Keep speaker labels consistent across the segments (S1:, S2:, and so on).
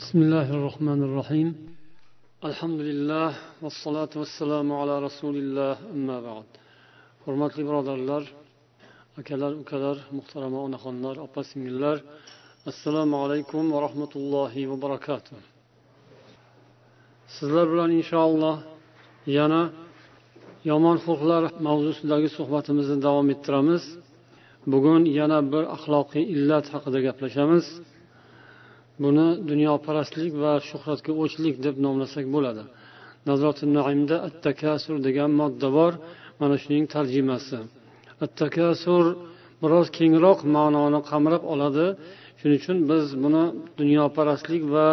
S1: بسم الله الرحمن الرحيم الحمد لله والصلاة والسلام على رسول الله أما بعد hurmatli birodarlar akalar ukalar muhtarama onaxonlar opa singillar assalomu alaykum va rahmatullohi va barakatuh sizlar bilan inshaalloh yana yomon xulqlar mavzusidagi suhbatimizni davom ettiramiz bugun yana bir axloqiy illat haqida gaplashamiz Buni dunyoparastlik va shuhratga o'chlik deb nomlasak bo'ladi. Nazroti naimda at takasur degan modda bor mana shuning tarjimasi. At takasur biroz kengroq ma'noni qamrab oladi. Shuning uchun biz buni dunyoparastlik va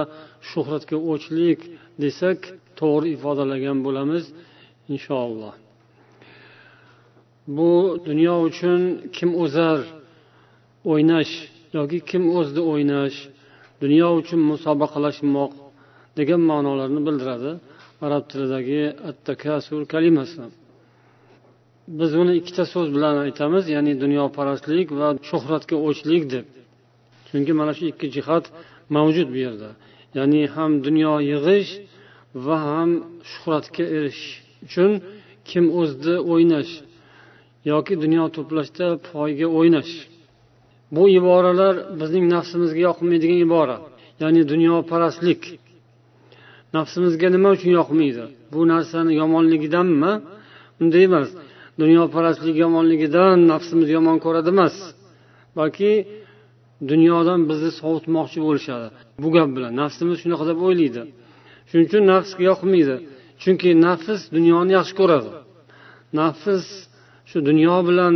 S1: shuhratga o'chlik desak to'g'ri ifodalagan bo'lamiz inshaalloh. Bu dunyo uchun kim o'zar? O'ynash yoki kim o'zdi o'ynash? Dunyo uchun musobaqalashmoq degan ma'nolarni bildiradi arab tilidagi attakasur kalimasi. Biz uni ikkita so'z bilan aytamiz ya'ni dunyoparastlik va shuhratga o'chlik deb. Chunki mana shu ikki jihat mavjud bu yerda. Ya'ni ham dunyo yig'ish va ham shuhratga erishish uchun kim o'zini o'ynash yoki dunyo to'plashda poyga o'ynash. Bu iboralar bizning nafsimizga yoqmaydigan ibora ya'ni dunyoparastlik. Nafsimizga nima uchun yoqmaydi? Bu narsani yomonligidanmi? Unday emas. Dunyoparastlik yomonligidan nafsimiz yomon ko'radi emas. Balki dunyodan bizni sovutmoqchi bo'lishadi. Bu gap bilan nafsimiz shunaqa deb o'ylaydi. Shuning uchun nafsga yoqmaydi. Chunki nafs dunyoni yaxshi ko'radi. Nafs shu dunyo bilan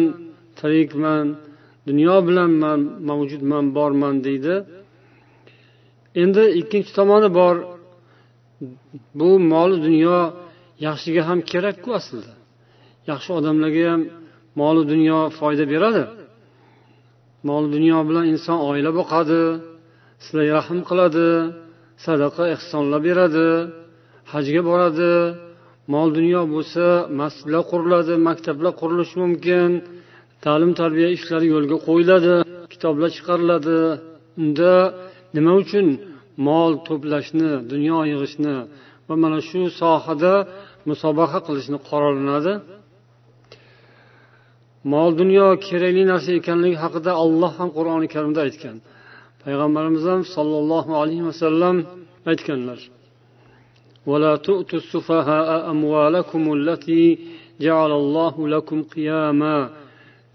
S1: tirikman dunyo bilan man mavjudman borman deydi. Endi ikkinchi tomoni bor. Bu mol dunyo yaxshiga ham kerakku aslida. Yaxshi odamlarga ham molu dunyo foyda beradi. Mol dunyo bilan inson oila boqadi silay rahm qiladi sadaqa ehsonlar beradi hajga boradi. Mol dunyo bo'lsa masjidlar quriladi maktablar qurilishi mumkin. ta'lim tarbiya ishlari yo'lga qo'yiladi kitoblar chiqariladi unda nima uchun mol to'plashni dunyo yig'ishni va mana shu sohada musobaqa qilishni qoralanadi mol dunyo kerakli narsa ekanligi haqida olloh ham qur'oni karimda aytgan payg'ambarimiz ham sollallohu alayhi vasallam aytganlar ولا تؤتوا السفهاء أموالكم التي جعل الله لكم قياما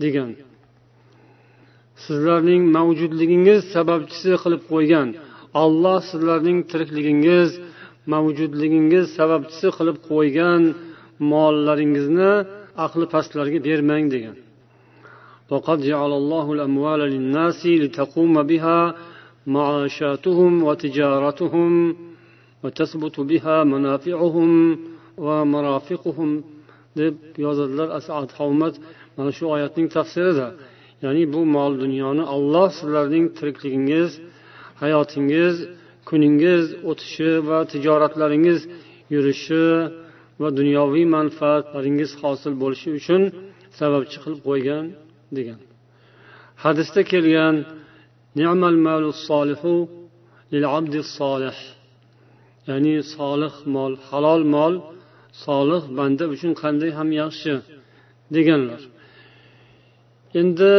S1: degan sizlarning mavjudligingiz sababchisi qilib qo'ygan olloh sizlarning tirikligingiz mavjudligingiz sababchisi qilib qo'ygan mollaringizni aqli pastlarga bermang degan وقد جعل الله الأموال للناس لتقوم بها معاشاتهم وتجارتهم وتثبت بها منافعهم ومرافقهم deb yozadilar asad havmat mana shu oyatning tafsirida ya'ni bu mol dunyoni olloh sizlarning tirikligingiz hayotingiz kuningiz o'tishi va tijoratlaringiz yurishi va dunyoviy manfaatlaringiz hosil bo'lishi uchun sababchi qilib qo'ygan degan. Hadisda kelgan ya'ni solih mol halol mol solih banda uchun qanday ham yaxshi deganlar. Endi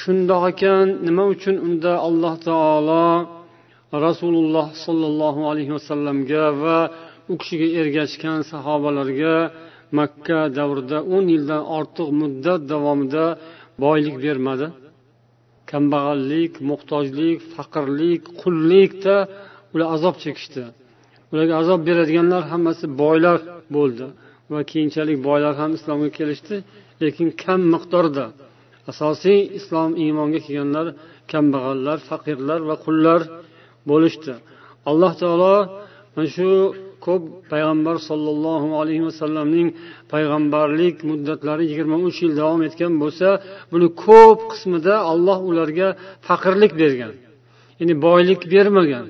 S1: shundoq ekan nima uchun unda alloh taolo rasululloh sollallohu alayhi vasallamga va u kishiga ergashgan sahobalarga makka davrida o'n yildan ortiq muddat davomida boylik bermadi. Kambag'allik muhtojlik faqirlik qullikda ular azob chekishdi. Ularga azob beradiganlar hammasi boylar bo'ldi va keyinchalik boylar ham islomga kelishdi lekin kam miqdorda. Asosiy islom iymonga kelganlar kambag'allar faqirlar va qullar bo'lishdi. Alloh taolo mana shu ko'p payg'ambar sollallohu alayhi vasallamning payg'ambarlik muddatlari yigirma uch yil davom etgan bo'lsa buni ko'p qismida alloh ularga faqirlik bergan ya'ni boylik bermagan.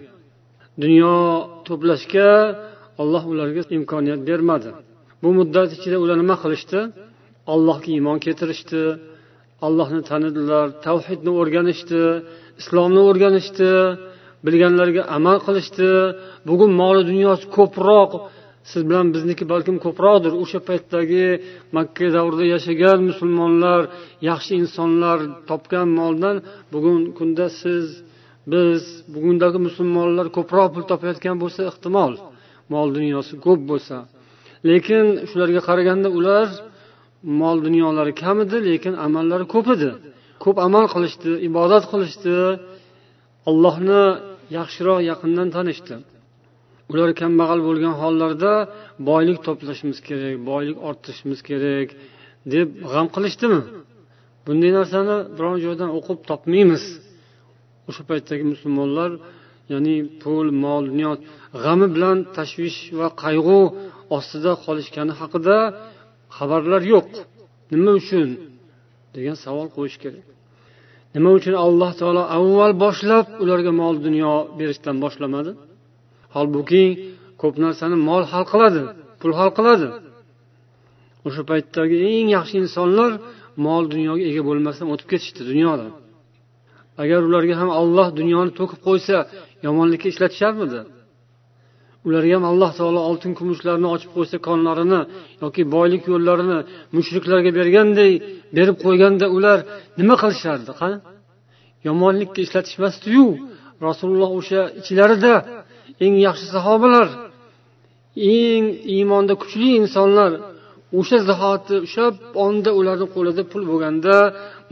S1: Dunyo to'plashga alloh ularga imkoniyat bermadi. Bu muddat ichida ular nima qilishdi? Allohga iymon keltirishdi allohni tanidilar tavhidni o'rganishdi islomni o'rganishdi bilganlariga amal qilishdi. Bugun moli dunyosi ko'proq siz bilan bizniki balkim ko'proqdir. O'sha paytdagi makka davrida yashagan musulmonlar yaxshi insonlar topgan moldan bugungi kunda siz biz bugundagi musulmonlar ko'proq pul topayotgan bo'lsa ehtimol mol dunyosi ko'p bo'lsa. Lekin shularga qaraganda ular mol dunyolari kam edi lekin amallari ko'p edi. Ko'p amal qilishdi ibodat qilishdi. Allohni yaxshiroq yaqindan tanishdi. Ular kambag'al bo'lgan hollarida boylik to'plashimiz kerak boylik orttirishimiz kerak deb g'am qilishdimi? Bunday narsani biron joydan o'qib topmaymiz. O'sha paytdagi musulmonlar ya'ni pul mol dunyo g'ami bilan tashvish va qayg'u ostida qolishgani haqida xabarlar yo'q. Nima uchun? degan savol qo'yish kerak. Nima uchun alloh taolo avval boshlab ularga mol dunyo berishdan boshlamadi? Holbuki ko'p narsani mol hal qiladi pul hal qiladi. O'sha paytdagi eng yaxshi insonlar mol dunyoga ega bo'lmasdan o'tib ketishdi dunyodan. Agar ularga ham olloh dunyoni to'kib qo'ysa yomonlikka ishlatisharmidi? Ularga ham alloh taolo oltin kumushlarni ochib qo'ysa konlarini yoki boylik yo'llarini mushriklarga berganday berib qo'yganda ular nima qilishardi qani yomonlikka ishlatishmasdiyu rasululloh o'sha ichlarida eng yaxshi sahobalar eng iymonda kuchli insonlar o'sha zahoti o'sha onda ularni qo'lida pul bo'lganda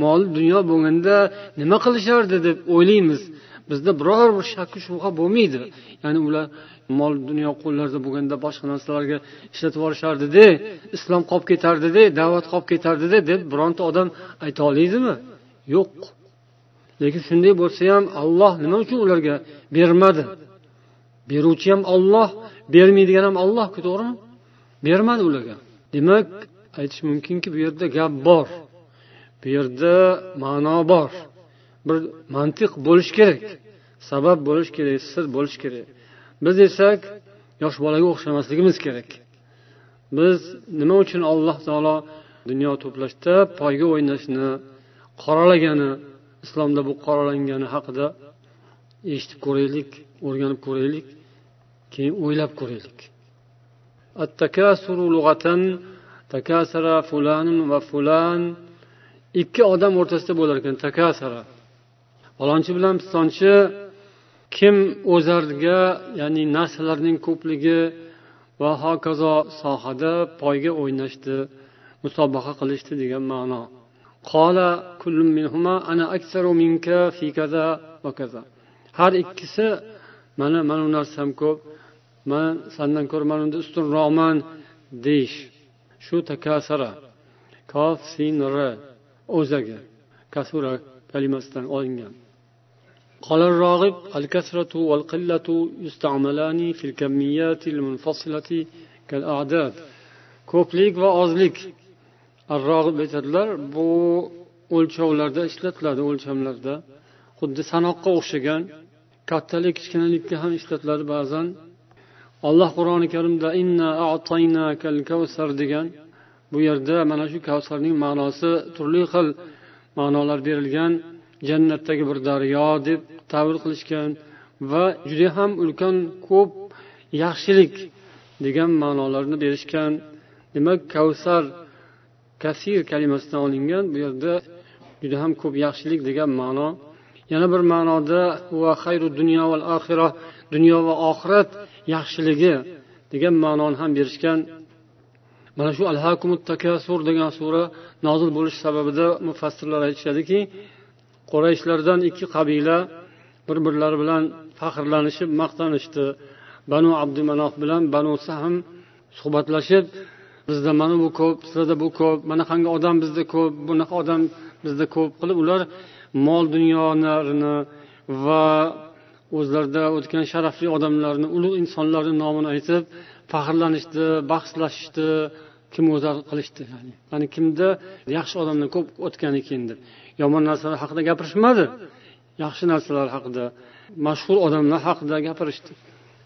S1: mol dunyo bo'lganda nima qilishardi deb o'ylaymiz. Bizda biror bir shakku shubha bo'lmaydi. Ya'ni ular mol dunyo qo'llarida bo'lganda boshqa narsalarga ishlatib yuborishardida islom qolib ketardida da'vat qolib ketardida deb bironta odam ayta oladimi? Yo'q. Lekin shunday bo'lsa ham alloh nima uchun ularga bermadi? Beruvchi ham olloh bermaydigan ham ollohku to'g'rimi? Bermadi ularga. Demak aytish mumkinki bu yerda gap bor. Bu yerda ma'no bor. Bir mantiq bo'lishi kerak. Sabab bo'lishi kerak sir bo'lishi kerak. Biz esa yosh bolaga o'xshamasligimiz kerak. Biz nima uchun alloh taolo dunyo to'plashda poyga o'ynashni qoralagani islomda bu qoralangani haqida eshitib ko'raylik o'rganib ko'raylik keyin o'ylab ko'raylik. Takasara fulanun va fulan. Ikki odam o'rtasida bo'lar ekan takasara. Falonchi bilan pistonchi kim o'zarga ya'ni narsalarning ko'pligi va hokazo sohada poyga o'ynashdi musobaqa qilishdi degan ma'no. Har ikkisi mana mana bu narsam ko'p man sandan ko'ra mana unda ustunroqman deyish. Shu takasara. Kof sin r o'zaga kasura kalimasidan olingan. قال الراغب الكثرة والقلة يستعملان في الكميات المنفصلة كالأعداد ko'plik va ozlik arrog'ib aytadilar bu o'lchovlarda ishlatiladi o'lchamlarda xuddi sanoqqa o'xshagan kattalik kichkinalikka ham ishlatiladi ba'zan alloh qur'oni karimda inna kavsar degan bu yerda mana shu kavsarning ma'nosi turli xil ma'nolar berilgan jannatdagi bir daryo deb tavil qilishgan va juda ham ulkan ko'p yaxshilik degan ma'nolarni berishgan. Demak kavsar kasir kalimasidan olingan bu yerda juda ham ko'p yaxshilik degan ma'no. Yana bir ma'noda va xayru dunyo val oxira dunyo va oxirat yaxshiligi degan ma'noni ham berishgan. Mana shu alhakumut takasur degan sura nozil bo'lish sababida mufassirlar aytishadiki qurayshlardan ikki qabila bir birlari bilan faxrlanishib maqtanishdi. Banu abdumanof bilan banu sahm suhbatlashib bizda mana bu ko'p sizlarda bu ko'p mana qanday odam bizda ko'p bunaqa odam bizda ko'p qilib ular mol dunyolarini va o'zlarida o'tgan sharafli odamlarni ulug' insonlarni nomini aytib faxrlanishdi bahslashishdi. Kim o'zar qilishdi ya'ni. Ya'ni kimda yaxshi odamdan ko'p o'tgan ekan deb yomon narsalar haqida gapirishmadi. Yaxshi narsalar haqida mashhur odamlar haqida gapirishdi.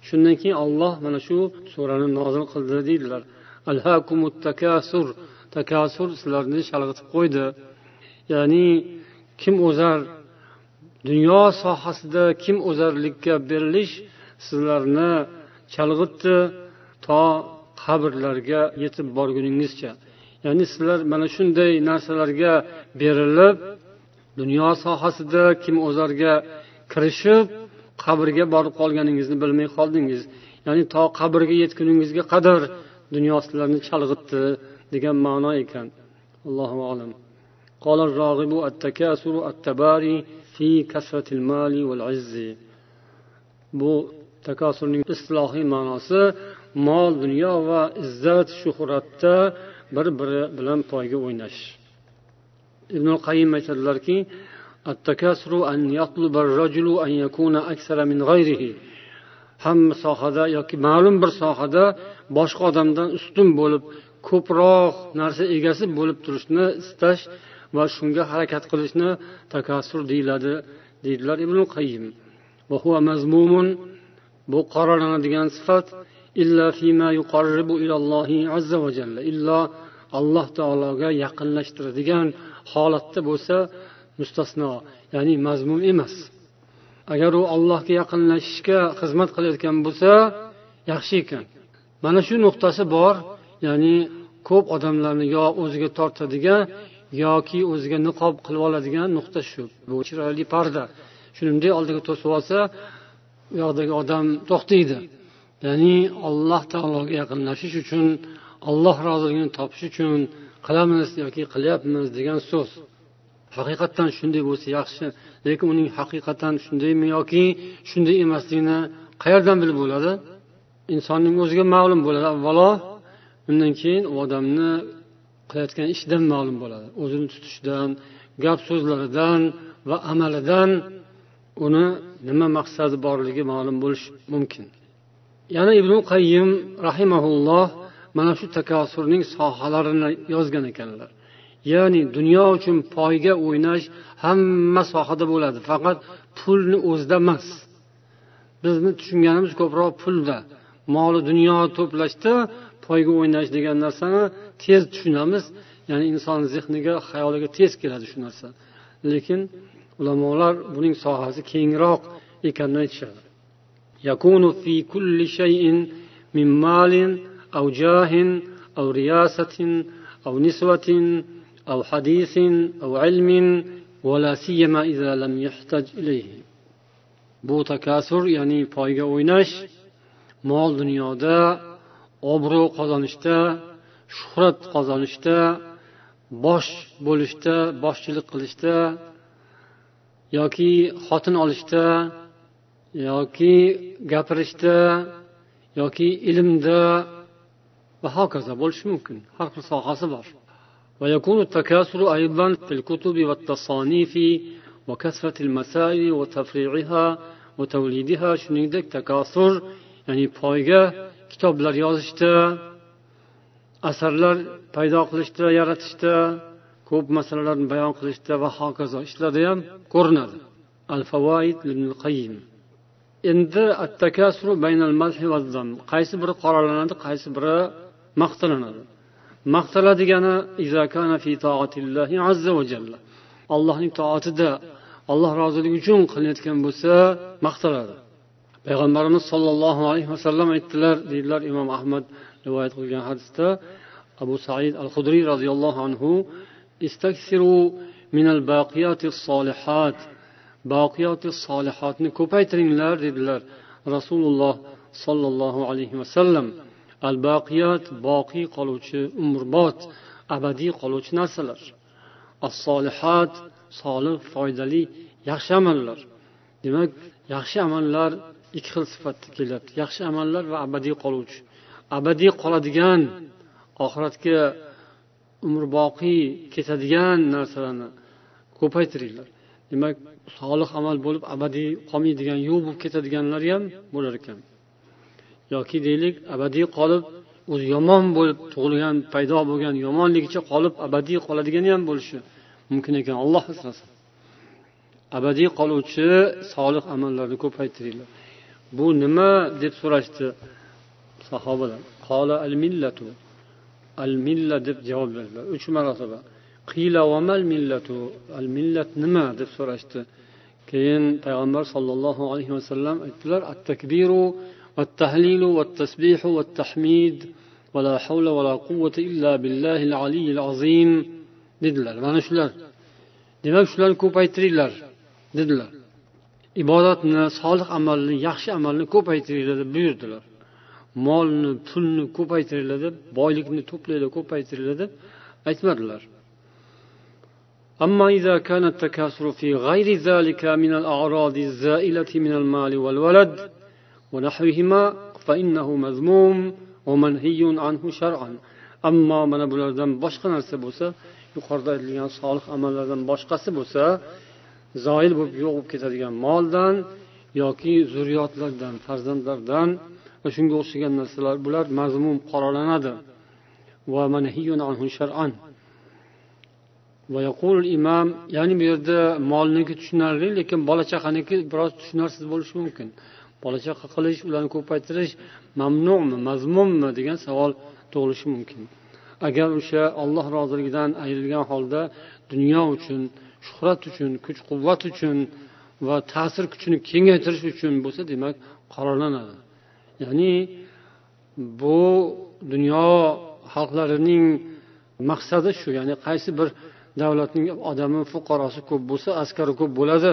S1: Shundan keyin olloh mana shu surani nozil qildi deydilar. Takasur. Takasur sizlarni chalg'itib qo'ydi. Ya'ni kim o'zar dunyo sohasida kim o'zarlikka berilish sizlarni chalg'itdi to qabrlarga yetib borguningizcha ya'ni sizlar mana shunday narsalarga berilib dunyo sohasida kim o'zarga kirishib qabrga borib qolganingizni bilmay qoldingiz ya'ni to qabrga yetguningizga qadar dunyo sizlarni chalg'itdi degan ma'no ekan allohu alam قال الراغب التكاثر التباري في كثرة المال والعز bu takasurning islohiy ma'nosi mol dunyo va izzat shuhratda bir biri bilan poyga o'ynash. Ibn qayim aytadilarki hamma sohada yoki ma'lum bir sohada boshqa odamdan ustun bo'lib ko'proq narsa egasi bo'lib turishni istash va shunga harakat qilishni takassur deyiladi deydilar ibn qayim bu qoralanadigan sifat illo alloh taologa yaqinlashtiradigan holatda bo'lsa mustasno ya'ni mazmum emas. Agar u allohga yaqinlashishga xizmat qilayotgan bo'lsa yaxshi ekan. Mana shu nuqtasi bor ya'ni ko'p odamlarni yo o'ziga tortadigan yoki o'ziga niqob qilib oladigan nuqta shu. Bu chiroyli parda. Shuni bunday oldiga to'sib olsa u yoqdagi odam to'xtaydi. Ya'ni alloh taologa yaqinlashish uchun alloh roziligini topish uchun qilamiz yoki qilyapmiz degan so'z. Haqiqatdan shunday bo'lsa yaxshi lekin uning haqiqatan shundaymi yoki shunday emasligini qayerdan bilib bo'ladi? Insonning o'ziga ma'lum bo'ladi. Avvalo undan keyin u odamni qilayotgan ishidan ma'lum bo'ladi. O'zini tutishidan gap so'zlaridan va amalidan uni nima maqsadi borligi ma'lum bo'lishi mumkin. Yana ibn qayyim rahimaulloh mana shu takasurning sohalarini yozgan ekanlar. Ya'ni dunyo uchun poyga o'ynash hamma sohada bo'ladi. Faqat pulni o'zida emas. Bizni tushunganimiz ko'proq pulda. Moli dunyo to'plashda poyga o'ynash degan narsani tez tushunamiz. Ya'ni inson zehniga xayoliga tez keladi shu narsa. Lekin ulamolar buning sohasi kengroq ekanini aytishadi. يكون في كل شيء من مال أو جاه أو رياسة أو نسوة أو حديث أو علم ولا سيما إذا لم يحتج إليه bu takasur ya'ni poyga o'ynash mol dunyoda obro' qozonishda shuhrat qozonishda bosh bo'lishda boshchilik qilishda yoki xotin olishda yoki gapirishda yoki ilmda va hokazo bo'lishi mumkin har xil sohasi bor ويكون التكاثر أيضا في الكتب والتصانيف وكثرة المسائل وتفريعها وتوليدها shuningdek takasur ya'ni poyga kitoblar yozishda asarlar paydo qilishda yaratishda ko'p masalalarni bayon qilishda va hokazo ishlarda ham ko'rinadi al favoid qayyim endi qaysi biri qoralanadi qaysi biri maqtalanadi. Maqtaladigani allohning toatida alloh roziligi uchun qilinayotgan bo'lsa maqtaladi. Payg'ambarimiz sollallohu alayhi vasallam aytdilar deydilar imom ahmad rivoyat qilgan hadisda abu said al hudriy roziyallohu anhu istaksiru minal baqiyati solihat boqiyoti solihotni ko'paytiringlar dedilar rasululloh sollallohu alayhi vasallam al baqiyat boqiy qoluvchi umrbod abadiy qoluvchi narsalar. As solihat solih foydali yaxshi amallar. Demak yaxshi amallar ikki xil sifatda keladi yaxshi amallar va abadiy qoluvchi. Abadiy qoladigan oxiratga umrboqiy ketadigan narsalarni ko'paytiringlar. Demak solih amal bo'lib abadiy qolmaydigan yo'q bo'lib ketadiganlar ham bo'lar ekan. Yoki deylik abadiy qolib o'zi yomon bo'lib tug'ilgan paydo bo'lgan yomonligicha qolib abadiy qoladigani ham bo'lishi mumkin ekan. Alloh asrasin. Abadiy qoluvchi solih amallarni ko'paytiringlar. Bu nima deb so'rashdi sahobalar? Qola al millatu al milla deb javob berdilar. Uch marotaba. qiyla vamal millatu al millat nima deb so'rashdi keyin payg'ambar sollallohu alayhi vasallam aytdilar at takbiru والتهليل والتسبيح والتحميد ولا حول ولا قوة إلا بالله العلي العظيم dedilar mana shular demak shularni ko'paytiringlar dedilar ibodatni solih amalni yaxshi amalni ko'paytiringlar deb buyurdilar molni pulni ko'paytiringlar deb boylikni to'planglar ko'paytiringlar deb aytmadilar أما إذا كان التكاثر في غير ذلك من الأعراض الزائلة من المال والولد ونحوهما فإنه مذموم ومنهي عنه شرعا أما من bulardan boshqa narsa bo'lsa yuqorida aytilgan solih amallardan boshqasi bo'lsa zoil bo'lib yo'q bo'lib ketadigan moldan yoki zurriyotlardan farzandlardan va shunga o'xshagan narsalar bular mazmun qoralanadi imom ya'ni bu yerda molniki tushunarli lekin bola chaqaniki biroz tushunarsiz bo'lishi mumkin. Bola chaqa qilish ularni ko'paytirish mamnumi mazmunmi degan savol tug'ilishi mumkin. Agar o'sha olloh roziligidan ayrilgan holda dunyo uchun shuhrat uchun kuch quvvat uchun va ta'sir kuchini kengaytirish uchun bo'lsa demak qoralanadi ya'ni bu dunyo xalqlarining maqsadi shu ya'ni qaysi bir davlatning odami fuqarosi ko'p bo'lsa askari ko'p bo'ladi.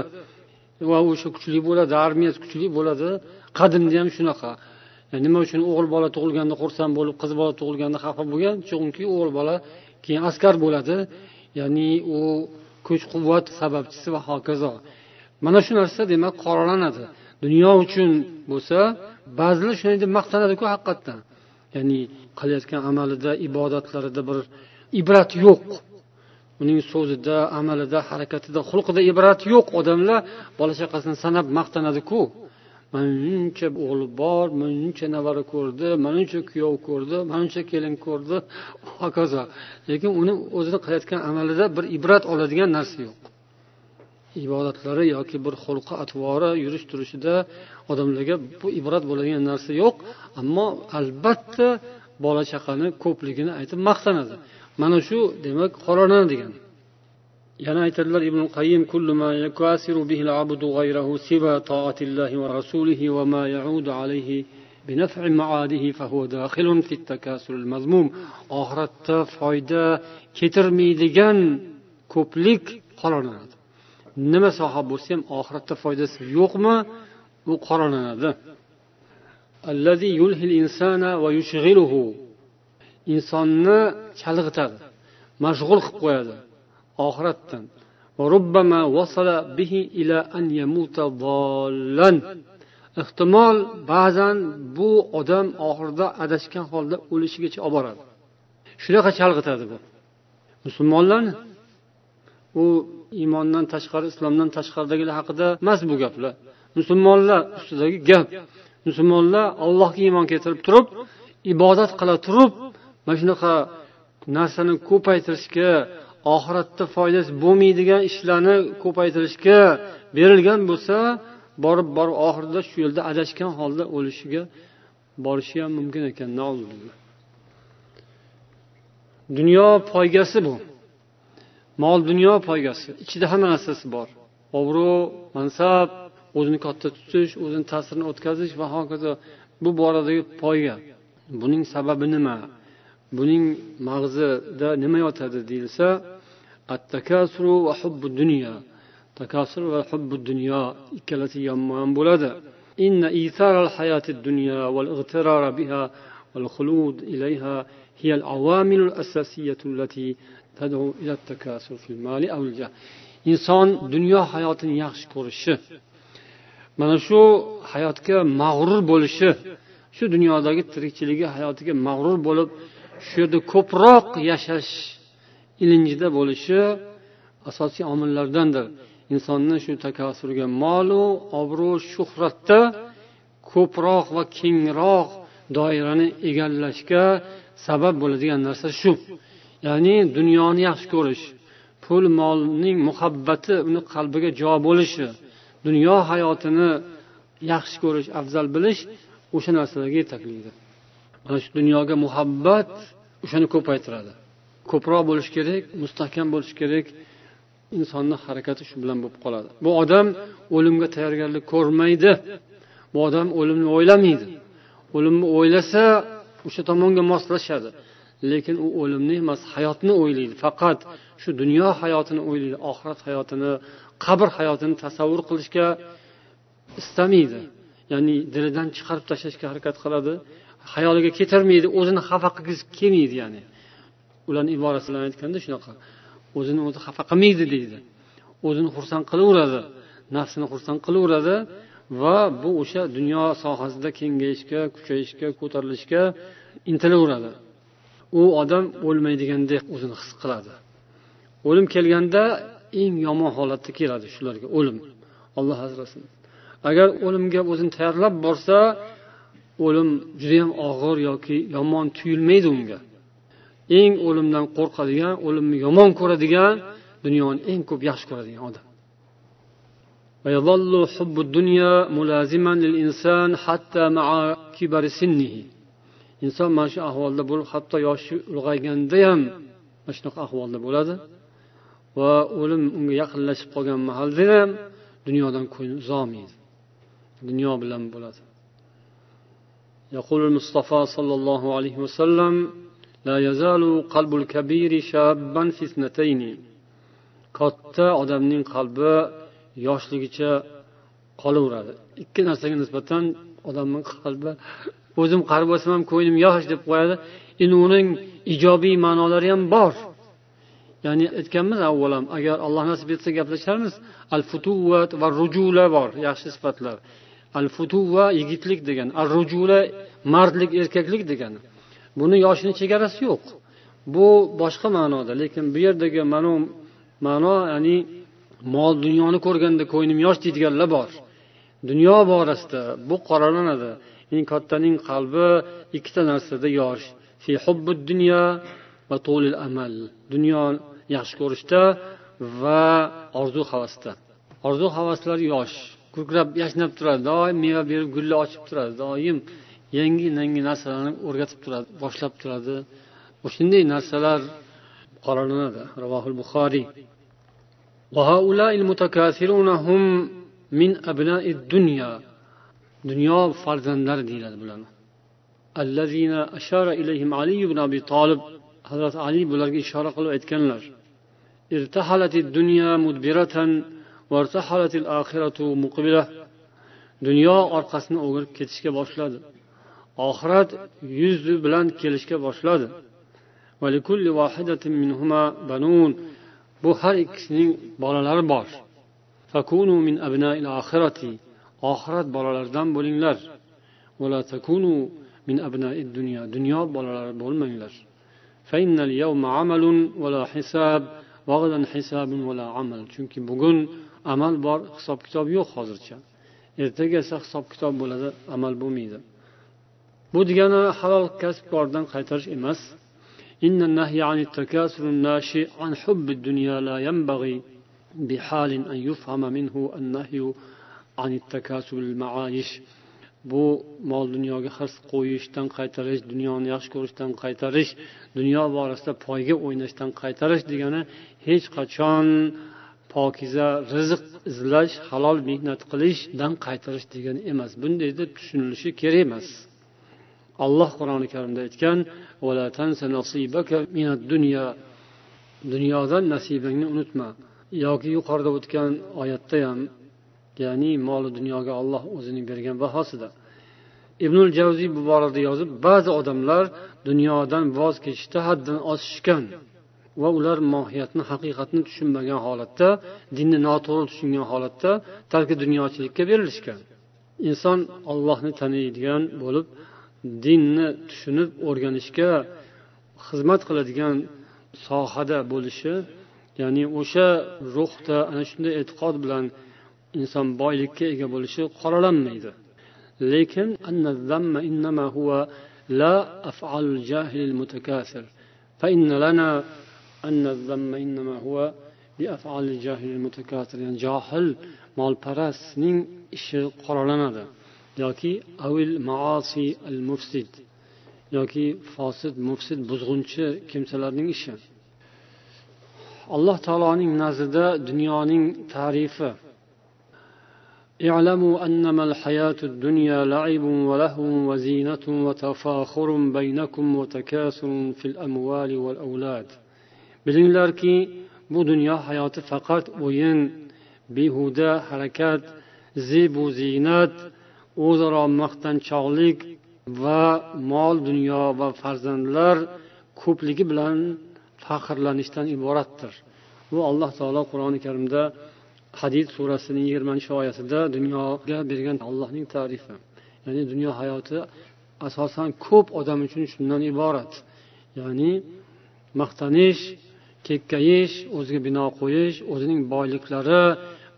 S1: Va o'sha kuchli bo'ladi armiyasi kuchli bo'ladi. Qadimda ham shunaqa. Nima uchun o'g'il bola tug'ilganda xursand bo'lib qiz bola tug'ilganda xafa bo'lgan chunki o'g'il bola keyin askar bo'ladi. Ya'ni u kuch quvvat sababchisi va hokazo. Mana shu narsa demak qoralanadi. Dunyo uchun bo'lsa ba'zilar shunday deb maqtanadiku haqiqatdan. Ya'ni qilayotgan amalida ibodatlarida bir ibrat yo'q. Uning so'zida amalida harakatida xulqida ibrat yo'q odamlar. Bola chaqasini sanab maqtanadiku. Mana shuncha o'g'li bor mana shuncha nevara ko'rdi mana shuncha kuyov ko'rdi mana shuncha kelin ko'rdi. Hokazo. Lekin uni o'zini qilayotgan amalida bir ibrat oladigan narsa yo'q. Ibodatlari yoki bir xulqi atvori yurish turishida odamlarga bu ibrat bo'ladigan narsa yo'q. Ammo albatta bola chaqani ko'pligini aytib maqtanadi. mana shu demak qoronani degan yana aytadilar ibn qayyim kullu ma yakasiru bihi al-abdu ghayrahu siwa ta'atillahi va rasulihi va ma ya'udu alayhi بنفع معاده فهو داخل في التكاسل المذموم oxiratda foyda keltirmaydigan ko'plik qoralanadi nima soha bo'lsa ham oxiratda foydasi yo'qmi u qoralanadi insonni chalg'itadi mashg'ul qilib qo'yadi oxiratdan. Ehtimol ba'zan bu odam oxirida adashgan holda o'lishigacha olib boradi. Shunaqa chalg'itadi bu. Musulmonlarni? U iymondan tashqari islomdan tashqaridagilar haqida emas bu gaplar. Musulmonlar ustidagi gap. Musulmonlar allohga iymon keltirib turib ibodat qila turib mana shunaqa narsani ko'paytirishga oxiratda foydasi bo'lmaydigan ishlarni ko'paytirishga berilgan bo'lsa borib borib oxirida shu yo'lda adashgan holda o'lishiga borishi ham mumkin ekan dunyo poygasi bu. Mol dunyo poygasi. Ichida hamma narsasi bor. Obro' mansab o'zini katta tutish o'zini ta'sirini o'tkazish va hokazo. Bu boradagi poyga. Buning sababi nima? buning mag'zida nima yotadi deyilsa attakasuru va hubbu dunyo takasur va hubbu dunyo ikkalasi yonma bo'ladi إن إيثار الحياة الدنيا والاغترار بها والخلود إليها هي العوامل الأساسية التي تدعو إلى التكاثر في المال أو الجاه inson dunyo hayotini yaxshi ko'rishi mana shu hayotga mag'rur bo'lishi shu dunyodagi tirikchiligi hayotiga mag'rur bo'lib shu yerda ko'proq yashash ilinjida bo'lishi asosiy omillardandir. Insonni shu takasurga molu obro' shuhratda ko'proq va kengroq doirani egallashga sabab bo'ladigan narsa shu. Ya'ni dunyoni yaxshi ko'rish pul molning muhabbati uni qalbiga jo bo'lishi dunyo hayotini yaxshi ko'rish afzal bilish o'sha narsalarga yetaklaydi mana shu dunyoga muhabbat o'shani ko'paytiradi. Ko'proq bo'lishi kerak mustahkam bo'lishi kerak. Insonni harakati shu bilan bo'lib qoladi. Bu odam o'limga tayyorgarlik ko'rmaydi. Bu odam o'limni o'ylamaydi. O'limni o'ylasa o'sha tomonga moslashadi. Lekin u o'limni emas hayotni o'ylaydi. Faqat shu dunyo hayotini o'ylaydi oxirat hayotini qabr hayotini tasavvur qilishga istamaydi. Ya'ni dilidan chiqarib tashlashga harakat qiladi. Xayoliga keltirmaydi o'zini xafa qilgisi kelmaydi ya'ni. Ularni iborasi bilan aytganda shunaqa. O'zini o'zi xafa qilmaydi deydi. O'zini xursand qilaveradi nafsini xursand qilaveradi va bu o'sha dunyo sohasida kengayishga kuchayishga ko'tarilishga intilaveradi. U odam o'lmaydigandek o'zini his qiladi. O'lim kelganda eng yomon holatda keladi shularga o'lim. Olloh asrasin. Agar o'limga o'zini tayyorlab borsa o'lim judayam og'ir yoki yomon tuyulmaydi unga eng o'limdan qo'rqadigan o'limni yomon ko'radigan dunyoni eng ko'p yaxshi ko'radigan odam ويظل حب الدنيا ملازما للإنسان حتى مع كبر سنه inson mana shu ahvolda bo'lib hatto yoshi ulg'ayganda ham mana shunaqa ahvolda bo'ladi va o'lim unga yaqinlashib qolgan mahalda ham dunyodan ko'ngli uzolmaydi dunyo bilan bo'ladi يقول المصطفى صلى الله عليه وسلم لا يزال قلب الكبير شابا في اثنتين katta odamning qalbi yoshligicha qolaveradi ikki narsaga nisbatan odamni qalbi o'zim qari bo'lsam ham ko'nglim yosh deb qo'yadi endi uning ijobiy ma'nolari ham bor ya'ni aytganmiz avval ham agar alloh nasib etsa gaplasharmiz al futuvat va rujula bor yaxshi sifatlar Al futuva yigitlik degani al rujula mardlik erkaklik degani buni yoshini chegarasi yo'q. Bu boshqa ma'noda lekin bu yerdagi mana ma'no ya'ni mol dunyoni ko'rganda ko'nglim yosh deydiganlar bor. Dunyo borasida bu qoralanadi. Eng kattaning qalbi ikkita narsada yosh. Va amal. Dunyo yaxshi ko'rishda va orzu havasda orzu havaslar yosh. Ko'krab yashnab turadi. Doim meva berib gullar ochib turadi. Doim yangi yangi narsalarni o'rgatib turadi boshlab turadi. O'shanday narsalar qoralanadi ravohil buxoriy. Dunyo farzandlari deyiladi bularni. Allazina ilayhim ali ibn abi hazrati ali bularga ishora qilib aytganlar. Al-akhiratu dunyo orqasini o'girib ketishga boshladi. Oxirat yuzi bilan kelishga boshladi. Bu har ikkisining bolalari bor. Min oxirat bolalaridan bo'linglar. Min dunya. Dunyo bolalari bo'lmanglar. Chunki bugun amal bor hisob kitob yo'q hozircha. Ertaga esa hisob kitob bo'ladi amal bo'lmaydi. Bu degani halol kasb kordan qaytarish emas. Bu mol dunyoga hirs qo'yishdan qaytarish dunyoni yaxshi ko'rishdan qaytarish dunyo borasida poyga o'ynashdan qaytarish degani hech qachon pokiza rizq izlash halol mehnat qilishdan qaytarish degani emas. Bunday deb tushunilishi kerak emas. Alloh qur'oni karimda aytgan dunyodan nasibangni unutma. Yoki yuqorida o'tgan oyatda ham ya'ni moli dunyoga olloh o'zining bergan bahosida. Ibnul javziy bu borada yozib ba'zi odamlar dunyodan voz kechishda haddan oshishgan va ular mohiyatni haqiqatni tushunmagan holatda dinni noto'g'ri tushungan holatda tarki dunyochilikka berilishgan inson ollohni taniydigan bo'lib dinni tushunib o'rganishga xizmat qiladigan sohada bo'lishi ya'ni o'sha ruhda ana shunday e'tiqod bilan inson boylikka ega bo'lishi qoralanmaydi lekin لا أفعل الجاهل المتكاثر فإن لنا أن الذم إنما هو بأفعال الجاهل المتكاثر يعني جاهل molparastning ishi qoralanadi yoki avil maasi al mufsid yoki fosid mufsid buzg'unchi kimsalarning ishi alloh taoloning nazdida dunyoning tarifi اعلموا أنما الحياة الدنيا لعب ولهو وزينة وتفاخر بينكم وتكاثر في الأموال والأولاد Bilinglarki bu dunyo hayoti faqat o'yin behuda harakat zebu ziynat o'zaro maqtanchoqlik va mol dunyo va farzandlar ko'pligi bilan faxrlanishdan iboratdir. Bu alloh taolo qur'oni karimda hadid surasining yigirmanchi oyatida dunyoga bergan allohning tarifi. Ya'ni dunyo hayoti asosan ko'p odam uchun shundan iborat. Ya'ni maqtanish kekkayish o'ziga bino qo'yish o'zining boyliklari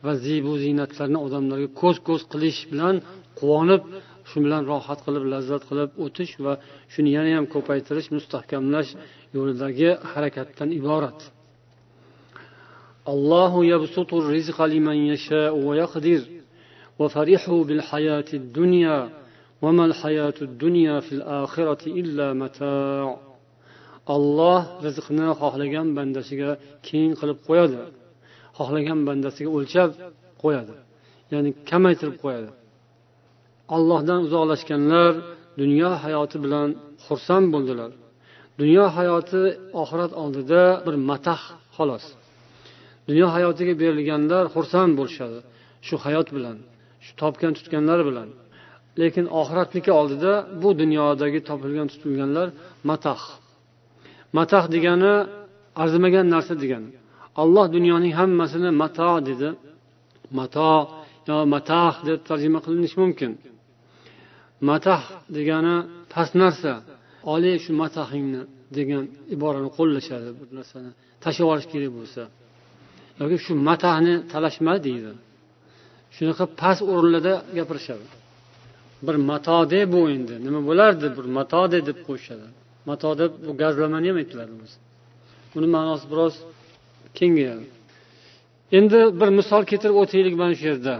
S1: va zebu ziynatlarni odamlarga ko'z ko'z qilish bilan quvonib shu bilan rohat qilib lazzat qilib o'tish va shuni yana ham ko'paytirish mustahkamlash yo'lidagi harakatdan iborat الله يبسط الرزق لمن يشاء ويقدر وفرحوا بالحياة الدنيا وما الحياة الدنيا في الآخرة إلا متاع olloh rizqni xohlagan bandasiga keng qilib qo'yadi. Xohlagan bandasiga o'lchab qo'yadi. Ya'ni kamaytirib qo'yadi. Ollohdan uzoqlashganlar dunyo hayoti bilan xursand bo'ldilar. Dunyo hayoti oxirat oldida bir matah xolos. Dunyo hayotiga berilganlar xursand bo'lishadi shu hayot bilan shu topgan tutganlari bilan. Lekin oxiratniki oldida bu dunyodagi topilgan tutilganlar matah matah degani arzimagan narsa degani alloh dunyoning hammasini mato dedi. Mato yo matah deb tarjima qilinishi mumkin. Matah degani past narsa. Oliy shu matahingni degan iborani qo'llashadi bir narsani. Tashlab yuborish kerak bo'lsa. Yoki shu matahni talashma deydi. Shunaqa past o'rinlarda gapirishadi. Bir matode bu endi. Nima bo'lardi? Bir matode deb qo'yishadi. Mato deb bu gazlamani ham aytiladi o'zi? Buni ma'nosi biroz kengayadi. Endi bir misol keltirib o'taylik mana shu yerda.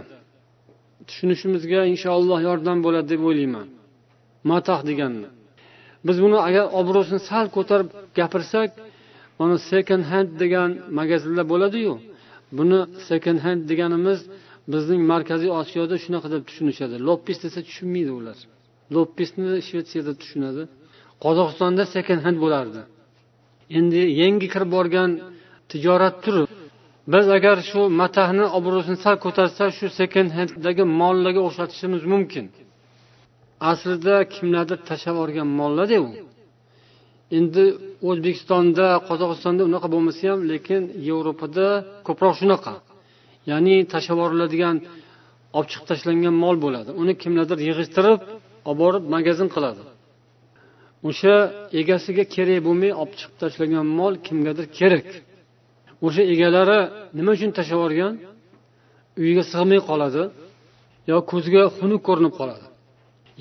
S1: Tushunishimizga inshaalloh yordam bo'ladi deb o'ylayman. Matoh deganni. Biz buni agar obro'sini sal ko'tarib gapirsak mana second hand degan magazinlar bo'ladiyu buni second hand deganimiz bizning markaziy osiyoda shunaqa deb tushunishadi. Loppis desa tushunmaydi ular. Loppisni shvetsiyada tushunadi. Qozog'istonda second hand bo'lardi. Endi yangi kirib borgan tijorat turi. Biz agar shu matahni obro'sini sal ko'tarsak shu second handdagi mollarga o'xshatishimiz mumkin. Aslida kimlardir tashlab yuborgan mollarda u. Endi o'zbekistonda qozog'istonda unaqa bo'lmasa ham lekin yevropada ko'proq shunaqa. Ya'ni tashlab yuboriladigan olib chiqib tashlangan mol bo'ladi. Uni kimlardir yig'ishtirib olib borib magazin qiladi. O'sha egasiga kerak bo'lmay olib chiqib tashlagan mol kimgadir kerak. O'sha egalari nima uchun tashlab yuborgan? Uyiga sig'may qoladi yo ko'ziga xunuk ko'rinib qoladi?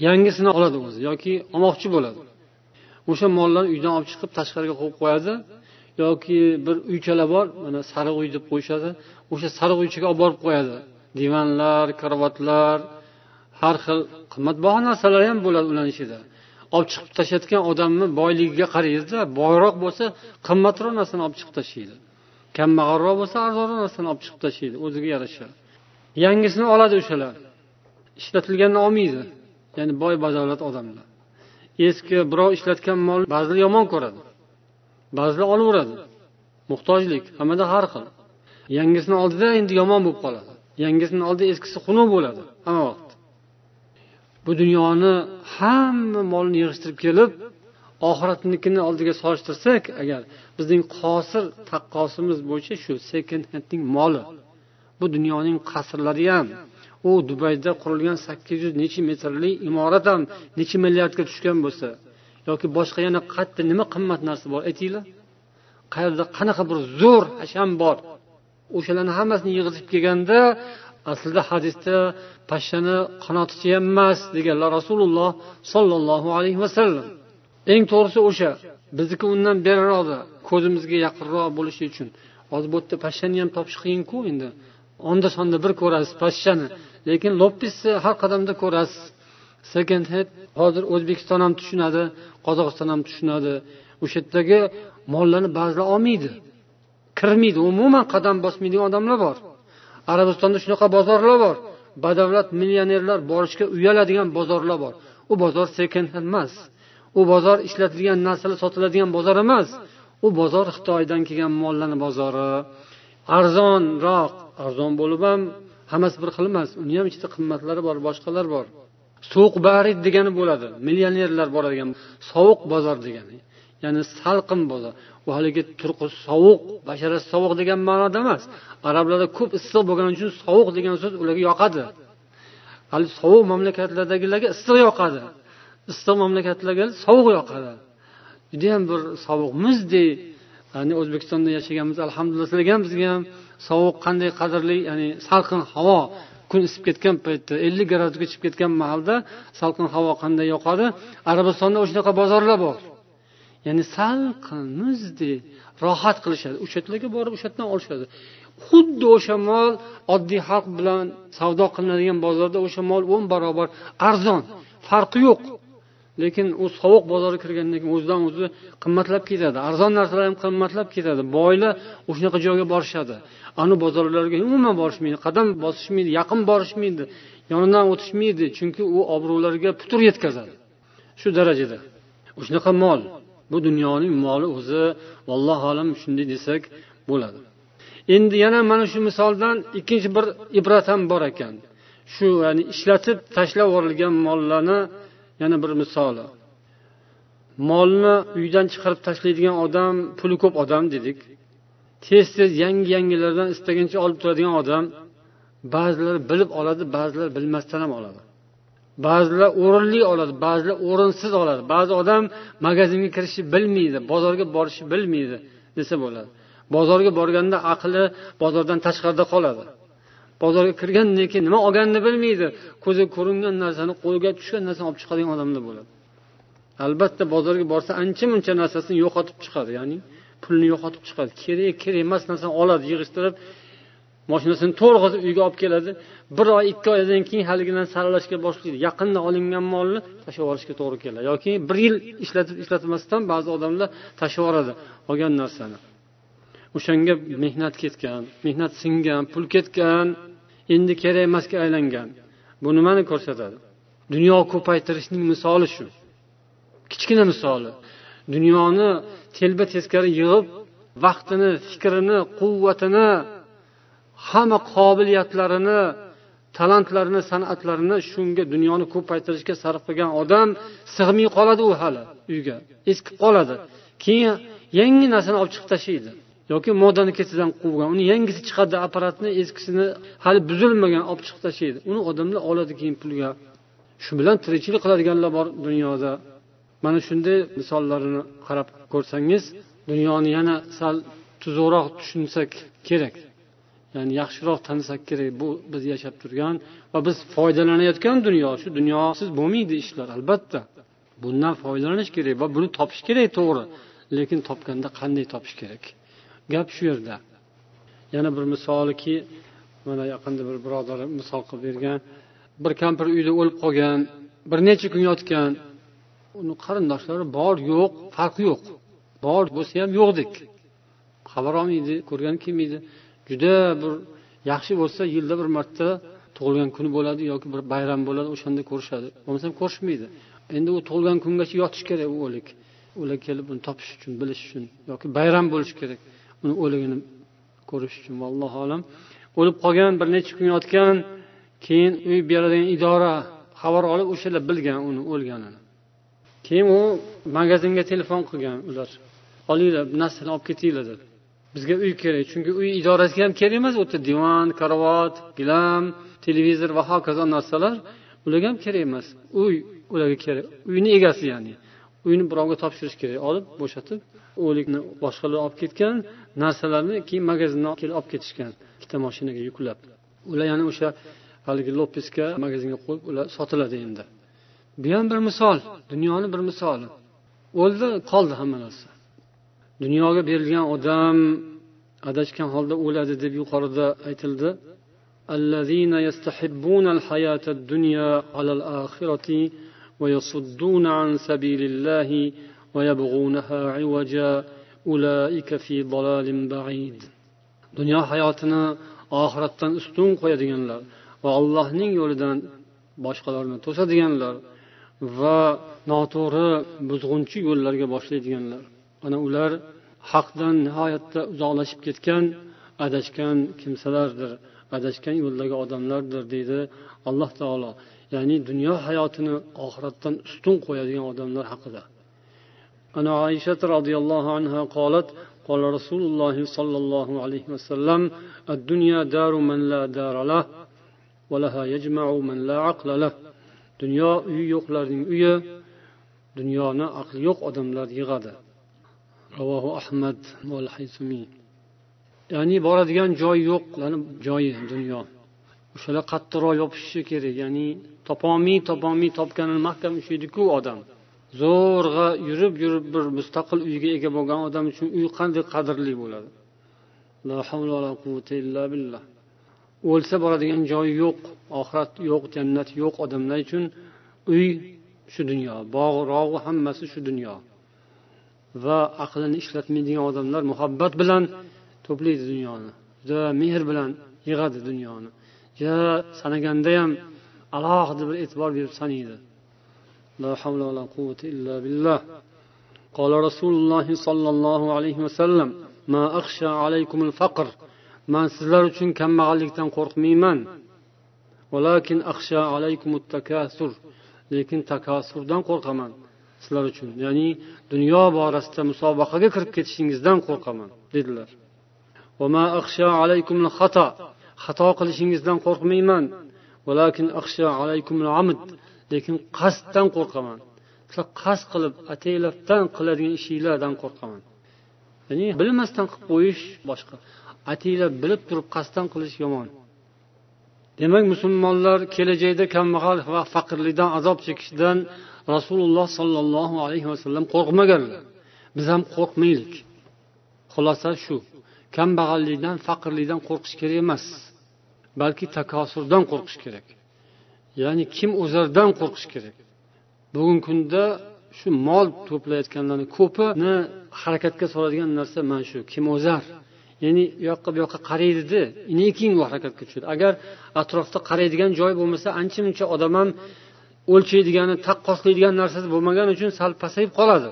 S1: Yangisini oladi o'zi yoki olmoqchi bo'ladi. O'sha mollarni uydan olib chiqib tashqariga qo'yib qo'yadi yoki bir uychalar bor mana sariq uy deb qo'yishadi o'sha sariq uychaga olib borib qo'yadi. Divanlar karavotlar har xil qimmatbaho narsalar ham bo'ladi ularni ichida. Olib chiqib tashlayotgan odamni boyligiga qaraydida boyroq bo'lsa qimmatroq narsani olib chiqib tashlaydi. Kambag'alroq bo'lsa arzonroq narsani olib chiqib tashlaydi o'ziga yarasha. Yangisini oladi o'shalar. Ishlatilganini olmaydi. Ya'ni boy badavlat odamlar. Eski birov ishlatgan mol ba'zilar yomon ko'radi. Ba'zilar olaveradi. Muhtojlik hammada har xil. Yangisini oldida endi yomon bo'lib qoladi. Yangisini oldida eskisi xunuk bo'ladi. Hamma vaqt. Bu dunyoni hamma molni yig'ishtirib kelib oxiratnikini oldiga solishtirsak agar bizning qosir taqqosimiz bo'yicha shu second handning moli bu dunyoning qasrlari ham u dubayda qurilgan sakkiz yuz necha metrli imorat ham necha milliardga tushgan bo'lsa yoki boshqa yana qayerda nima qimmat narsa bor aytinglar. Qayerda qanaqa bir zo'r hasham bor o'shalarni hammasini yig'ishib kelganda aslida hadisda pashshani qanoti ham emas deganlar rasululloh sollallohu alayhi vasallam eng to'g'risi o'sha bizniki undan beriroqda ko'zimizga yaqinroq bo'lishi uchun. Hozir bu yerda pashshani ham topish qiyinku endi. Onda sonda bir ko'rasiz pashshani lekin loppisni har qadamda ko'rasiz. Second hand hozir o'zbekiston ham tushunadi qozog'iston ham tushunadi. O'sha yerdagi mollarni ba'zilar olmaydi. Kirmaydi umuman qadam bosmaydigan odamlar bor. Arabistonda shunaqa bozorlar bor. Badavlat millionerlar borishga uyaladigan bozorlar bor. U bozor sekend emas. U bozor ishlatilgan narsalar sotiladigan bozor emas. U bozor xitoydan kelgan mollarni bozori. Arzonroq arzon bo'lib ham hammasi bir xil emas. Uni ham ichida qimmatlari bor boshqalar bor. Sovuq barid degani bo'ladi. Millionerlar boradigan sovuq bozor degani. Ya'ni salqin bozor. Bu haligi turqi sovuq basharasi sovuq degan ma'noda emas. Arablarda ko'p issiq bo'lgani uchun sovuq degan so'z ularga yoqadi. Hali sovuq mamlakatlardagilarga issiq yoqadi. Issiq mamlakatlarga sovuq yoqadi. Judayam bir sovuq muzdek ya'ni o'zbekistonda yashaganmiz alhamdulillah sizlarga ham bizga ham sovuq qanday qadrli ya'ni salqin havo kun isib ketgan paytda ellik gradusga chiqib ketgan mahalda salqin havo qanday yoqadi? Arabistonda o'shanaqa bozorlar bor. Ya'ni salqin muzdek rohat qilishadi. O'sha yerlarga borib o'sha yerdan olishadi. Xuddi o'sha mol oddiy xalq bilan savdo qilinadigan bozorda o'sha mol o'n barobar arzon farqi yo'q. Lekin u sovuq bozorga kirgandan keyin o'zidan o'zi qimmatlab ketadi. Arzon narsalar ham qimmatlab ketadi. Boylar o'shanaqa joyga borishadi. Ani bozorlarga umuman borishmaydi qadam bosishmaydi yaqin borishmaydi yonidan o'tishmaydi. Chunki u obro'lariga putur yetkazadi. Shu darajada. O'shanaqa mol. Bu dunyoning moli o'zi vallohu alam shunday desak bo'ladi. Endi yana mana shu misoldan ikkinchi bir ibrat ham bor ekan. Shu ya'ni ishlatib tashlab yuborilgan mollarni yana bir misoli. Molni uydan chiqarib tashlaydigan odam puli ko'p odam dedik. Tez tez yangi yangilardan istagancha olib turadigan odam ba'zilar bilib oladi ba'zilar bilmasdan ham oladi. Ba'zilar o'rinli oladi ba'zilar o'rinsiz oladi. Ba'zi odam magazinga kirishni bilmaydi bozorga borishni bilmaydi desa bo'ladi. Bozorga borganda aqli bozordan tashqarida qoladi. Bozorga kirgandan keyin nima olganini bilmaydi. Ko'ziga ko'ringan narsani qo'lga tushgan narsani olib chiqadigan odamlar bo'ladi. Albatta bozorga borsa ancha muncha narsasini yo'qotib chiqadi ya'ni pulni yo'qotib chiqadi. Kerak kerak emas narsani oladi yig'ishtirib moshinasini to'rg'izib uyga olib keladi. Bir oy ikki oydan keyin haligidan saralashga boshlaydi. Yaqinda olingan molni tashlab yuborishga to'g'ri keladi. Yoki bir yil ishlatib ishlatmasdan ba'zi odamlar tashlab yuboradi. Olgan narsani. O'shanga mehnat ketgan mehnat singan pul ketgan endi kerak emasga aylangan. Bu nimani ko'rsatadi. Dunyo ko'paytirishning misoli shu. Kichkina misoli. Dunyoni telba teskari yig'ib vaqtini fikrini quvvatini hamma qobiliyatlarini talantlarini san'atlarini shunga dunyoni ko'paytirishga sarf qilgan odam sig'may qoladi u hali uyga eskib qoladi. Keyin yangi narsani olib chiqib tashlaydi yoki modani ketidan quvgan uni yangisi chiqadi apparatni eskisini hali buzilmagan olib chiqib tashlaydi. Uni odamlar oladi keyin pulga. Shu bilan tirikchilik qiladiganlar bor dunyoda. Mana shunday misollarini qarab ko'rsangiz dunyoni yana sal tuzukroq tushunsak kerak. Ya'ni yaxshiroq tanisak kerak bu biz yashab turgan va biz foydalanayotgan dunyo. Shu dunyosiz bo'lmaydi ishlar albatta. Bundan foydalanish kerak va buni topish kerak to'g'ri. Lekin topganda qanday topish kerak? Gap shu yerda. Yana bir misoliki mana yaqinda bir birodar misol qilib bergan. Bir kampir uyda o'lib qolgan bir necha kun yotgan. Uni qarindoshlari bor yo'q farqi yo'q. Bor bo'lsa ham yo'qdek xabar olmaydi ko'rgani kelmaydi. Juda bir yaxshi bo'lsa yilda bir marta tug'ilgan kuni bo'ladi yoki bir bayram bo'ladi o'shanda ko'rishadi. Bo'lmasam ko'rishmaydi. Endi u tug'ilgan kungacha yotish kerak u o'lik. Ular kelib uni topish uchun bilish uchun yoki bayram bo'lishi kerak uni o'ligini ko'rish uchun. Allohu alam. O'lib qolgan bir necha kun yotgan keyin uy beradigan idora xabar olib o'shalar bilgan uni o'lganini. Keyin u magazinga telefon qilgan ular. Olinglar narsani olib ketinglar deb bizga uy kerak. Chunki uy idorasiga ham kerak emas u yerda divan karavot gilam televizor va hokazo narsalar ularga ham kerak emas. Uy ularga kerak. Uyni egasi ya'ni. Uyni birovga topshirish kerak. Olib bo'shatib o'likni boshqalar olib ketgan narsalarni keyin magazindan kelib olib ketishgan ikkita mashinaga yuklab. Ular yana o'sha haligi lopisga magazinga qo'yib ular sotiladi endi. Bu ham bir misol dunyoni bir misoli o'ldi qoldi hamma narsa. dunyoga berilgan odam adashgan holda o'ladi deb yuqorida aytildi الذين يستحبون الحياة الدنيا على الآخرة ويصدون عن سبيل الله ويبغونها عوجا أولئك في ضلال بعيد dunyo hayotini oxiratdan ustun qo'yadiganlar va allohning yo'lidan boshqalarni to'sadiganlar va noto'g'ri buzg'unchi yo'llarga boshlaydiganlar ana ular haqdan nihoyatda uzoqlashib ketgan adashgan kimsalardir adashgan yo'ldagi odamlardir deydi alloh taolo ya'ni dunyo hayotini oxiratdan ustun qo'yadigan odamlar haqida ana oysha roziyallohu anhu qolat قال رسول الله صلى الله عليه وسلم الدنيا دار من لا دار له ولها يجمع من لا عقل له dunyo uyi yo'qlarning uyi dunyoni aqli yo'q odamlar yig'adi Ravohu ahmad ya'ni boradigan joyi yo'q joyi dunyo. O'shalar qattiqroq yopishishi kerak ya'ni topolmay topolmay topganini mahkam ushlaydiku odam. Zo'rg'a yurib yurib bir mustaqil uyga ega bo'lgan odam uchun uy qanday qadrli bo'ladi? La havla la quvvata illa billah. O'lsa boradigan joyi yo'q oxirat yo'q jannat yo'q odamlar uchun uy shu dunyo bog'rog'u hammasi shu dunyo. va aqlini ishlatmaydigan odamlar muhabbat bilan to'playdi dunyoni juda mehr bilan yig'adi dunyoni juda sanaganda ham alohida bir e'tibor berib sanaydi لا حول ولا قوة إلا بالله قال رسول الله صلى الله عليه وسلم ما أخشى عليكم الفقر man sizlar uchun kambag'allikdan qo'rqmayman valakin axsha alaykumut takasur lekin takasurdan qo'rqaman Sizlar uchun. Ya'ni dunyo borasida musobaqaga kirib ketishingizdan qo'rqaman dedilar. Xato. Qilishingizdan qo'rqmayman. Lekin qasddan qo'rqaman. Sizlar qasd qilib ataylabdan qiladigan ishinglardan qo'rqaman. Ya'ni bilmasdan qilib qo'yish boshqa. Ataylab bilib turib qasddan qilish yomon. Demak musulmonlar kelajakda kambag'al va faqirlikdan azob chekishdan rasululloh sollallohu alayhi vasallam qo'rqmaganlar. Biz ham qo'rqmaylik. Xulosa shu. Kambag'allikdan faqirlikdan qo'rqish kerak emas balki takosurdan qo'rqish kerak. Ya'ni kim o'zardan qo'rqish kerak? Bugungi kunda shu mol to'playotganlarni ko'pini harakatga soladigan narsa mana shu kim o'zar? Ya'ni u yoqqa bu yoqqa qaraydida keyin u harakatga tushadi? Agar atrofda qaraydigan joy bo'lmasa ancha muncha odam ham o'lchaydigani taqqoslaydigan narsasi bo'lmagani uchun sal pasayib qoladi.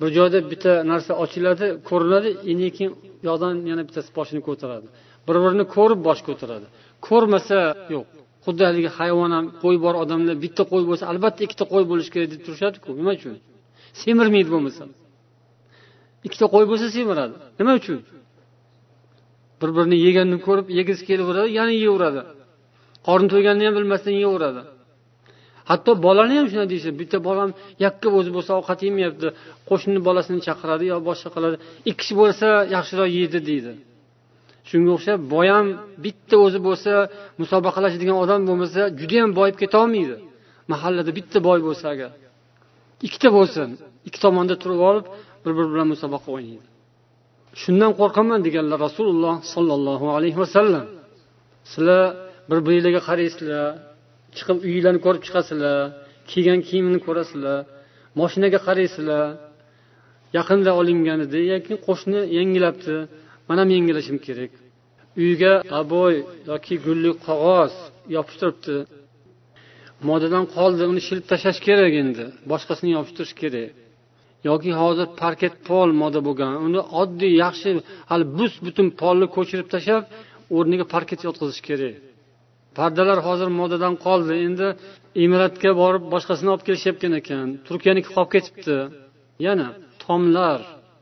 S1: Bir joyda bitta narsa ochiladi ko'rinadi keyin u yoqdan yana bittasi boshini ko'taradi. Bir birini ko'rib bosh ko'taradi. Ko'rmasa yo'q. Xuddi haligi hayvon ham qo'y bor odamlar bitta qo'y bo'lsa albatta ikkita qo'y bo'lishi kerak deb turishadiku nima uchun? Semirmaydi bo'lmasa ikkita qo'y bo'lsa semiradi. Nima uchun? Bir birini yeganini ko'rib yegisi kelaveradi yana yeyaveradi. Qorni to'yganini ham bilmasdan yeyaveradi. Hatto bolani ham shunday deyishadi. Bitta bolam yakka o'zi bo'lsa ovqat yemayapti qo'shni bolasini chaqiradi yo boshqa qiladi. Ikki kishi bo'lsa yaxshiroq yeydi deydi. Shunga o'xshab boy ham bitta o'zi bo'lsa musobaqalashadigan odam bo'lmasa judayam boyib ketolmaydi. Mahallada bitta boy bo'lsa agar. Ikkita bo'lsin ikki tomonda turib olib bir biri bilan musobaqa o'ynaydi. Shundan qo'rqaman deganlar rasululloh sollallohu alayhi vasallam. Sizlar bir biringlarga qaraysizlar chiqib uyinglarni ko'rib chiqasizlar kiygan kiyimini ko'rasizlar moshinaga qaraysizlar yaqinda olingan edi yoki qo'shni yangilabdi. Man ham yangilashim kerak. Uyga aboy yoki gulli qog'oz yopishtiribdi. Modadan qoldi uni shilib tashlash kerak endi. Boshqasini yopishtirish kerak. Yoki hozir parket pol moda bo'lgan. Uni oddiy yaxshi hali bus butun polni ko'chirib tashlab o'rniga parket yotqizish kerak. Pardalar hozir modadan qoldi. Endi emiratga borib boshqasini olib kelishayotgan ekan. Turkiyaniki qolib ketibdi. Yana tomlar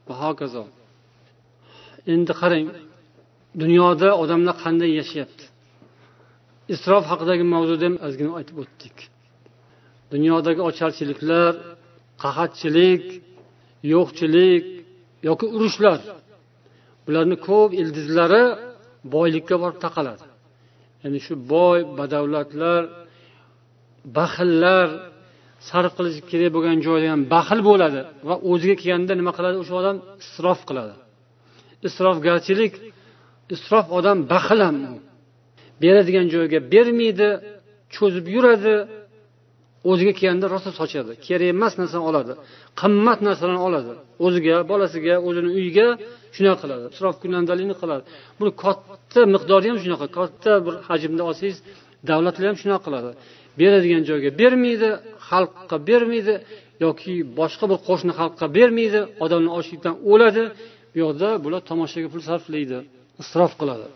S1: va hokazo. Endi qarang dunyoda odamlar qanday yashayapti? Isrof haqidagi mavzuda ham ozgina aytib o'tdik. Dunyodagi ocharchiliklar qahatchilik yo'qchilik yoki urushlar. Bularni ko'p ildizlari boylikka borib taqaladi. Ya'ni shu boy badavlatlar baxillar sarf qilish kerak bo'lgan joyda ham baxil bo'ladi va o'ziga kelganda nima qiladi? O'sha odam isrof qiladi. Isrofgarchilik isrof odam baxil ham beradigan joyga bermaydi cho'zib yuradi o'ziga kelganda rosa sochadi. Kerak emas narsani oladi. Qimmat narsalarni oladi. O'ziga bolasiga o'zini uyiga shunaqa qiladi isrof kunandalikni qiladi. Buni katta miqdori ham shunaqa katta bir hajmda olsangiz davlatlar ham shunaqa qiladi. Beradigan joyga bermaydi xalqqa bermaydi yoki boshqa bir qo'shni xalqqa bermaydi odamlar ochlikdan o'ladi bu yoqda bular tomoshaga pul sarflaydi isrof qiladi.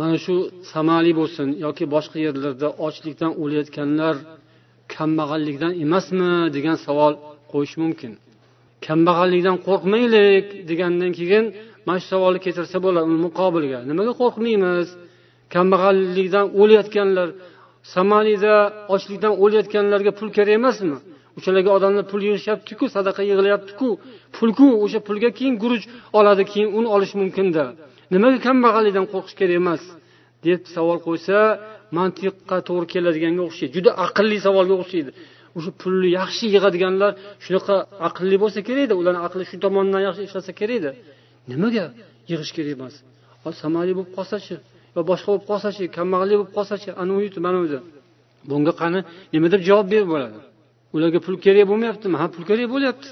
S1: Mana shu samali bo'lsin yoki boshqa yerlarda ochlikdan o'layotganlar kambag'allikdan emasmi degan savol qo'yish mumkin. Kambag'allikdan qo'rqmaylik degandan keyin mana shu savolni keltirsa bo'ladi uni muqobilga. Nimaga qo'rqmaymiz? Kambag'allikdan o'layotganlar somalida ochlikdan o'layotganlarga pul kerak emasmi? O'shalarga odamlar pul yig'ishyaptiku sadaqa yig'ilyaptiku pulku o'sha pulga keyin guruch oladi keyin un olish mumkinda nimaga kambag'allikdan qo'rqish kerak emas? deb savol qo'ysa mantiqqa to'g'ri keladiganga o'xshaydi. Juda aqlli savolga o'xshaydi. O'sha pulni yaxshi yig'adiganlar shunaqa aqlli bo'lsa kerakda ularni aqli shu tomondan yaxshi ishlasa kerakda nimaga yig'ish kerak emas samali bo'lib qolsachi yo boshqa bo'lib qolsachi kambag'allik bo'lib qolsachi ana u mana o'zi bunga qani nima deb javob berib bo'ladi ularga pul kerak bo'lmayaptimi ha pul kerak bo'lyapti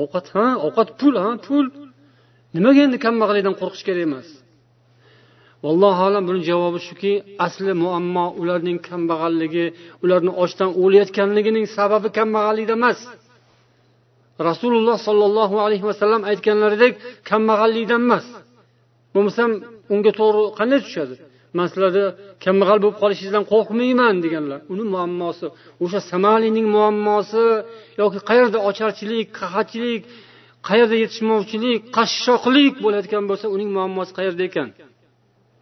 S1: ovqat ha ovqat pul ha pul nimaga endi kambag'allikdan qo'rqish kerak emas vallohu alam buni javobi shuki asli muammo ularning kambag'alligi ularni ochdan o'layotganligining sababi kambag'allikda emas. Rasululloh sollallohu alayhi vasallam aytganlaridek kambag'allikdan emas. Bo'lmasam unga to'g'ri qanday tushadi? Man sizlarni kambag'al bo'lib qolishingizdan qo'rqmayman deganlar. Uni muammosi o'sha samalining muammosi yoki qayerda ocharchilik qahatchilik qayerda yetishmovchilik qashshoqlik bo'layotgan bo'lsa uning muammosi qayerda ekan?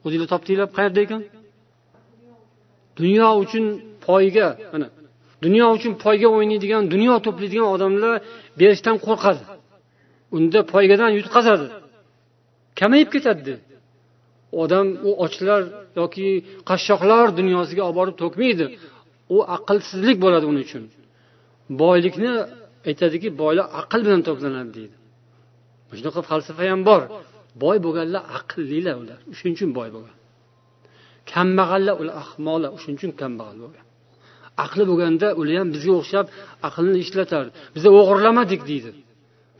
S1: O'zinglar topdinglar qayerda ekan? Dunyo uchun poyga mana dunyo uchun poyga o'ynaydigan dunyo to'playdigan odamlar berishdan qo'rqadi. Unda poygadan yutqazadi. Kamayib ketadi. Odam u ochlar yoki qashshoqlar dunyosiga olib borib to'kmaydi. U aqlsizlik bo'ladi uning uchun. Boylikni aytadiki boylik aql bilan to'planadi deydi. Shunaqa falsafa ham bor. Boy bo'lganlar aqllilar ular. Shuning uchun boy bo'lgan. Kambag'allar ular ahmoqlar shuning uchun kambag'al bo'lgan. Aqli bo'lganda ular ham bizga o'xshab aqlni ishlatardi biza o'g'irlamadik deydi.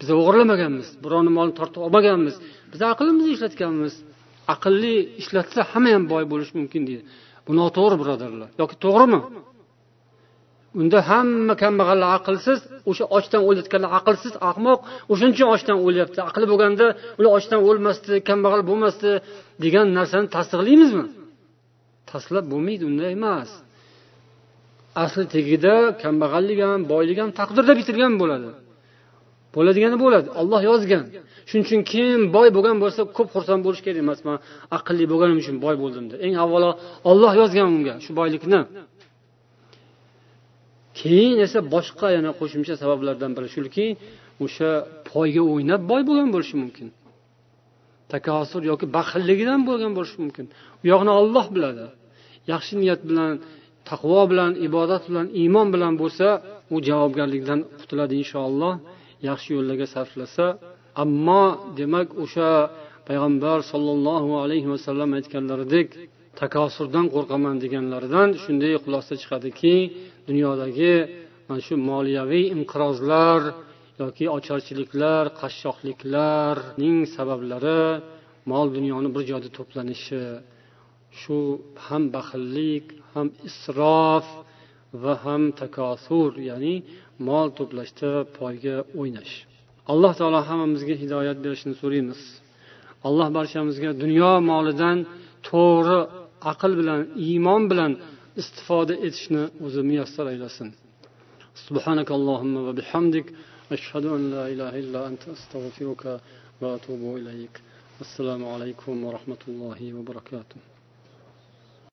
S1: Biz o'g'irlamaganmiz birovni molini tortib olmaganmiz. Biz aqlimizni ishlatganmiz. Aqlli ishlatsa hamma ham boy bo'lishi mumkin deydi. Bu noto'g'ri birodarlar. Yoki to'g'rimi? Unda hamma kambag'allar aqlsiz o'sha ochdan o'layotganlar aqlsiz ahmoq o'shaning uchun ochdan o'lyapti. Aqli bo'lganda ular ochdan o'lmasdi kambag'al bo'lmasdi degan narsani tasdiqlaymizmi? Tasdiqlab bo'lmaydi unday emas. Asli tagida kambag'allik ham boylik ham taqdirda bitilgan bo'ladi. Bo'ladigani bo'ladi olloh yozgan. Shuning uchun kim boy bo'lgan bo'lsa ko'p xursand bo'lish kerak emas man aqlli bo'lganim uchun boy bo'ldim deb. Eng avvalo olloh yozgan unga shu boylikni. Keyin esa boshqa yana qo'shimcha sabablardan biri shuki o'sha poyga o'ynab boy bo'lgan bo'lishi mumkin. Takosur yoki baxilligidan bo'lgan bo'lishi mumkin. U yog'ini olloh biladi. Yaxshi niyat bilan taqvo bilan ibodat bilan iymon bilan bo'lsa u javobgarlikdan qutuladi inshaalloh. Yaxshi yo'llarga sarflasa. Ammo demak o'sha payg'ambar sollallohu alayhi vasallam aytganlaridek takosurdan qo'rqaman deganlaridan shunday xulosa chiqadiki dunyodagi mana shu moliyaviy inqirozlar yoki ocharchiliklar qashshoqliklarning sabablari mol dunyoni bir joyda to'planishi shu ham baxillik ham isrof va ham takosur ya'ni mol to'plashda poyga o'ynash. Alloh taolo hammamizga hidoyat berishini so'raymiz. Alloh barchamizga dunyo molidan to'g'ri aql bilan iymon bilan istifoda etishni o'zi muyassar aylasin سبحانك اللهم وبحمدك أشهد أن لا إله إلا أنت أستغفرك وأتوب إليك السلام عليكم ورحمة الله وبركاته